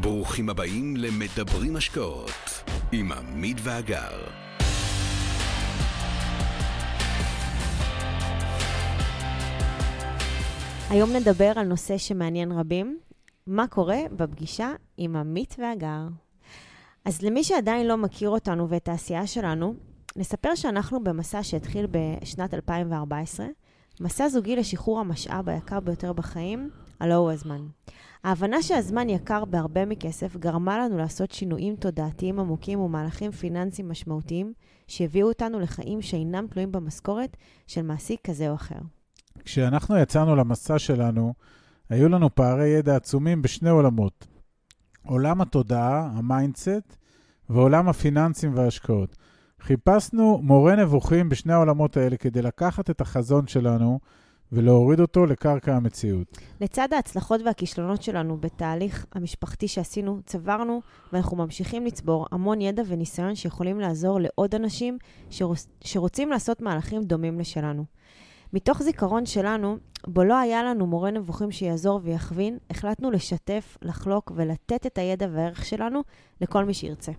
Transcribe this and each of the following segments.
ברוכים הבאים למדברים השקעות עם עמית ואגר. היום נדבר על נושא שמעניין רבים, מה קורה בפגישה עם עמית ואגר. אז למי שעדיין לא מכיר אותנו ואת העשייה שלנו, נספר שאנחנו במסע שהתחיל בשנת 2014, מסע זוגי לשחרור המשאב היקר ביותר בחיים, הלא הוא הזמן. ההבנה שהזמן יקר בהרבה מכסף גרמה לנו לעשות שינויים תודעתיים עמוקים ומהלכים פיננסיים משמעותיים שהביאו אותנו לחיים שאינם תלויים במשכורת של מעסיק כזה או אחר. כשאנחנו יצאנו למסע שלנו, היו לנו פערי ידע עצומים בשני עולמות. עולם התודעה, ה mindset, ועולם הפיננסים וההשקעות. חיפשנו מורה נבוכים בשני העולמות האלה כדי לקחת את החזון שלנו ולהוריד אותו לקרקע המציאות. לצד ההצלחות והכישלונות שלנו בתהליך המשפחתי שעשינו, צברנו ואנחנו ממשיכים לצבור המון ידע וניסיון שיכולים לעזור לעוד אנשים שרוצ... שרוצים לעשות מהלכים דומים לשלנו. מתוך זיכרון שלנו, בו לא היה לנו מורה נבוכים שיעזור ויכווין, החלטנו לשתף, לחלוק ולתת את הידע והערך שלנו לכל מי שירצה.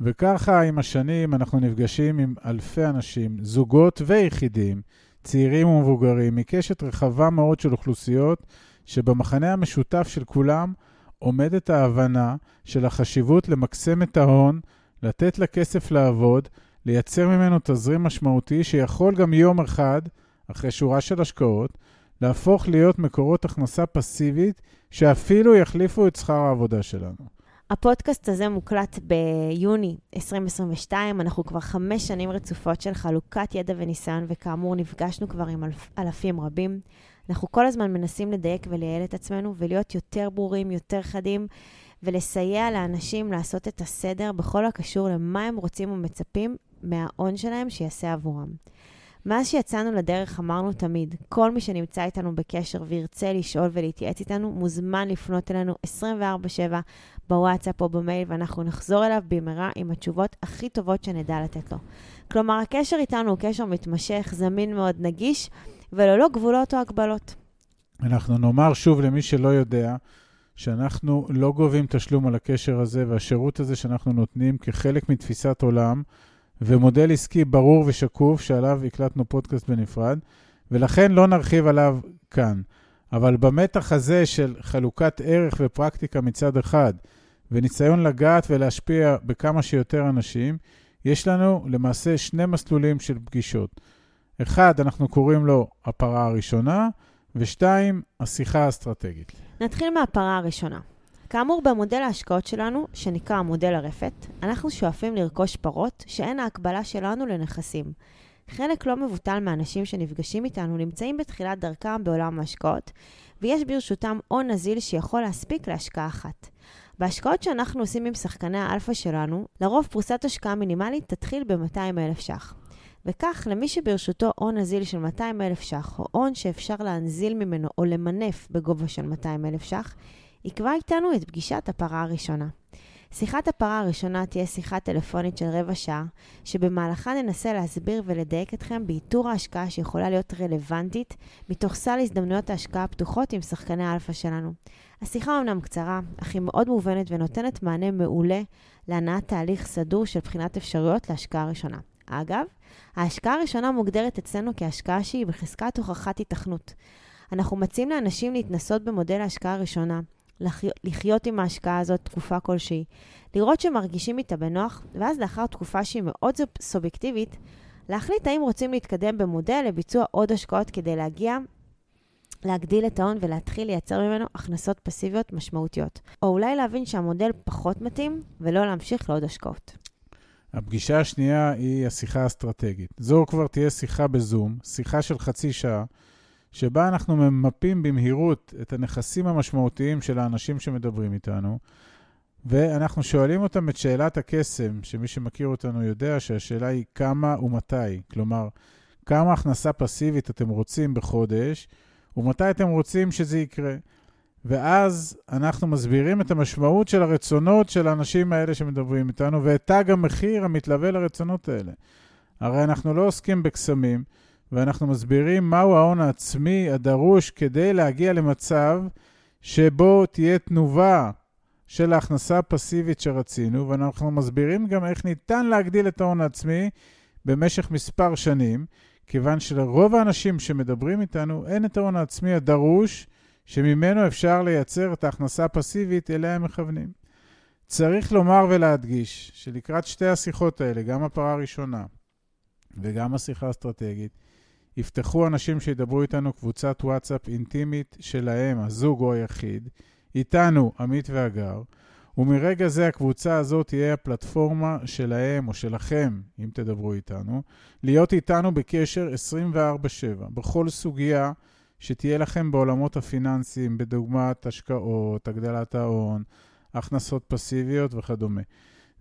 וככה עם השנים אנחנו נפגשים עם אלפי אנשים, זוגות ויחידים, צעירים ומבוגרים, מקשת רחבה מאוד של אוכלוסיות, שבמחנה המשותף של כולם עומדת ההבנה של החשיבות למקסם את ההון, לתת לכסף לעבוד, לייצר ממנו תזרים משמעותי שיכול גם יום אחד, אחרי שורה של השקעות, להפוך להיות מקורות הכנסה פסיבית שאפילו יחליפו את שכר העבודה שלנו. הפודקאסט הזה מוקלט ביוני 2022, אנחנו כבר חמש שנים רצופות של חלוקת ידע וניסיון, וכאמור נפגשנו כבר עם אלפ, אלפים רבים. אנחנו כל הזמן מנסים לדייק ולייעל את עצמנו ולהיות יותר ברורים, יותר חדים, ולסייע לאנשים לעשות את הסדר בכל הקשור למה הם רוצים ומצפים מההון שלהם שיעשה עבורם. מאז שיצאנו לדרך אמרנו תמיד, כל מי שנמצא איתנו בקשר וירצה לשאול ולהתייעץ איתנו, מוזמן לפנות אלינו 24/7 בוואטסאפ או במייל, ואנחנו נחזור אליו במהרה עם התשובות הכי טובות שנדע לתת לו. כלומר, הקשר איתנו הוא קשר מתמשך, זמין מאוד, נגיש, וללא גבולות או הגבלות. אנחנו נאמר שוב למי שלא יודע, שאנחנו לא גובים תשלום על הקשר הזה, והשירות הזה שאנחנו נותנים כחלק מתפיסת עולם, ומודל עסקי ברור ושקוף, שעליו הקלטנו פודקאסט בנפרד, ולכן לא נרחיב עליו כאן. אבל במתח הזה של חלוקת ערך ופרקטיקה מצד אחד, וניסיון לגעת ולהשפיע בכמה שיותר אנשים, יש לנו למעשה שני מסלולים של פגישות. אחד, אנחנו קוראים לו הפרה הראשונה, ושתיים, השיחה האסטרטגית. נתחיל מהפרה הראשונה. כאמור, במודל ההשקעות שלנו, שנקרא מודל הרפת, אנחנו שואפים לרכוש פרות שאין ההקבלה שלנו לנכסים. חלק לא מבוטל מהאנשים שנפגשים איתנו נמצאים בתחילת דרכם בעולם ההשקעות, ויש ברשותם הון נזיל שיכול להספיק להשקעה אחת. בהשקעות שאנחנו עושים עם שחקני האלפא שלנו, לרוב פרוסת השקעה מינימלית תתחיל ב-200,000 ש"ח. וכך, למי שברשותו הון נזיל של 200,000 ש"ח, או הון שאפשר להנזיל ממנו או למנף בגובה של 200,000 ש"ח, יקבע איתנו את פגישת הפרה הראשונה. שיחת הפרה הראשונה תהיה שיחה טלפונית של רבע שעה, שבמהלכה ננסה להסביר ולדייק אתכם באיתור ההשקעה שיכולה להיות רלוונטית מתוך סל הזדמנויות ההשקעה הפתוחות עם שחקני האלפא שלנו. השיחה אומנם קצרה, אך היא מאוד מובנת ונותנת מענה מעולה להנעת תהליך סדור של בחינת אפשרויות להשקעה ראשונה. אגב, ההשקעה הראשונה מוגדרת אצלנו כהשקעה שהיא בחזקת הוכחת התכנות. אנחנו מציעים לאנשים להתנסות במודל ההשקעה הראשונה, לחיות עם ההשקעה הזאת תקופה כלשהי, לראות שמרגישים איתה בנוח, ואז לאחר תקופה שהיא מאוד סובייקטיבית, להחליט האם רוצים להתקדם במודל לביצוע עוד השקעות כדי להגיע, להגדיל את ההון ולהתחיל לייצר ממנו הכנסות פסיביות משמעותיות. או אולי להבין שהמודל פחות מתאים ולא להמשיך לעוד השקעות. הפגישה השנייה היא השיחה האסטרטגית. זו כבר תהיה שיחה בזום, שיחה של חצי שעה, שבה אנחנו ממפים במהירות את הנכסים המשמעותיים של האנשים שמדברים איתנו, ואנחנו שואלים אותם את שאלת הקסם, שמי שמכיר אותנו יודע שהשאלה היא כמה ומתי. כלומר, כמה הכנסה פסיבית אתם רוצים בחודש, ומתי אתם רוצים שזה יקרה. ואז אנחנו מסבירים את המשמעות של הרצונות של האנשים האלה שמדברים איתנו, ואת תג המחיר המתלווה לרצונות האלה. הרי אנחנו לא עוסקים בקסמים, ואנחנו מסבירים מהו ההון העצמי הדרוש כדי להגיע למצב שבו תהיה תנובה של ההכנסה הפסיבית שרצינו, ואנחנו מסבירים גם איך ניתן להגדיל את ההון העצמי במשך מספר שנים, כיוון שלרוב האנשים שמדברים איתנו אין את ההון העצמי הדרוש, שממנו אפשר לייצר את ההכנסה הפסיבית אליה הם מכוונים. צריך לומר ולהדגיש שלקראת שתי השיחות האלה, גם הפרה הראשונה וגם השיחה האסטרטגית, יפתחו אנשים שידברו איתנו קבוצת וואטסאפ אינטימית שלהם, הזוג או היחיד, איתנו, עמית והגר, ומרגע זה הקבוצה הזאת תהיה הפלטפורמה שלהם או שלכם, אם תדברו איתנו, להיות איתנו בקשר 24/7, בכל סוגיה שתהיה לכם בעולמות הפיננסיים, בדוגמת השקעות, הגדלת ההון, הכנסות פסיביות וכדומה.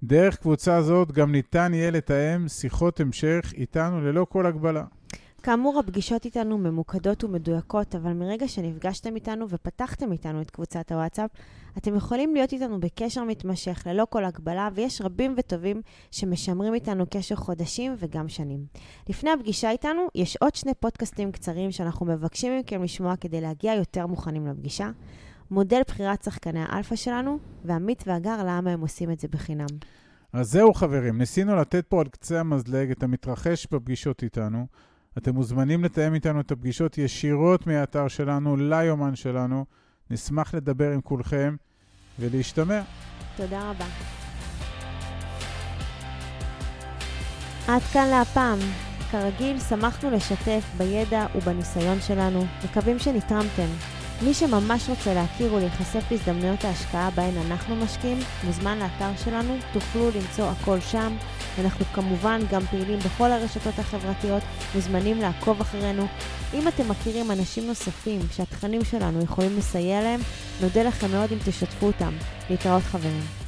דרך קבוצה זאת גם ניתן יהיה לתאם שיחות המשך איתנו ללא כל הגבלה. כאמור, הפגישות איתנו ממוקדות ומדויקות, אבל מרגע שנפגשתם איתנו ופתחתם איתנו את קבוצת הוואטסאפ, אתם יכולים להיות איתנו בקשר מתמשך ללא כל הגבלה, ויש רבים וטובים שמשמרים איתנו קשר חודשים וגם שנים. לפני הפגישה איתנו, יש עוד שני פודקאסטים קצרים שאנחנו מבקשים מכם לשמוע כדי להגיע יותר מוכנים לפגישה. מודל בחירת שחקני האלפא שלנו, ועמית והגר, למה הם עושים את זה בחינם. אז זהו חברים, ניסינו לתת פה על קצה המזלג את המתרחש בפגישות איתנו. אתם מוזמנים לתאם איתנו את הפגישות ישירות מהאתר שלנו ליומן שלנו. נשמח לדבר עם כולכם ולהשתמע. תודה רבה. עד כאן להפעם. כרגיל, שמחנו לשתף בידע ובניסיון שלנו. מקווים שנתרמתם. מי שממש רוצה להכיר ולהיחשף להזדמנויות ההשקעה בהן אנחנו משקיעים, מוזמן לאתר שלנו, תוכלו למצוא הכל שם. אנחנו כמובן גם פעילים בכל הרשתות החברתיות, מוזמנים לעקוב אחרינו. אם אתם מכירים אנשים נוספים שהתכנים שלנו יכולים לסייע להם, נודה לכם מאוד אם תשתפו אותם. להתראות חברים.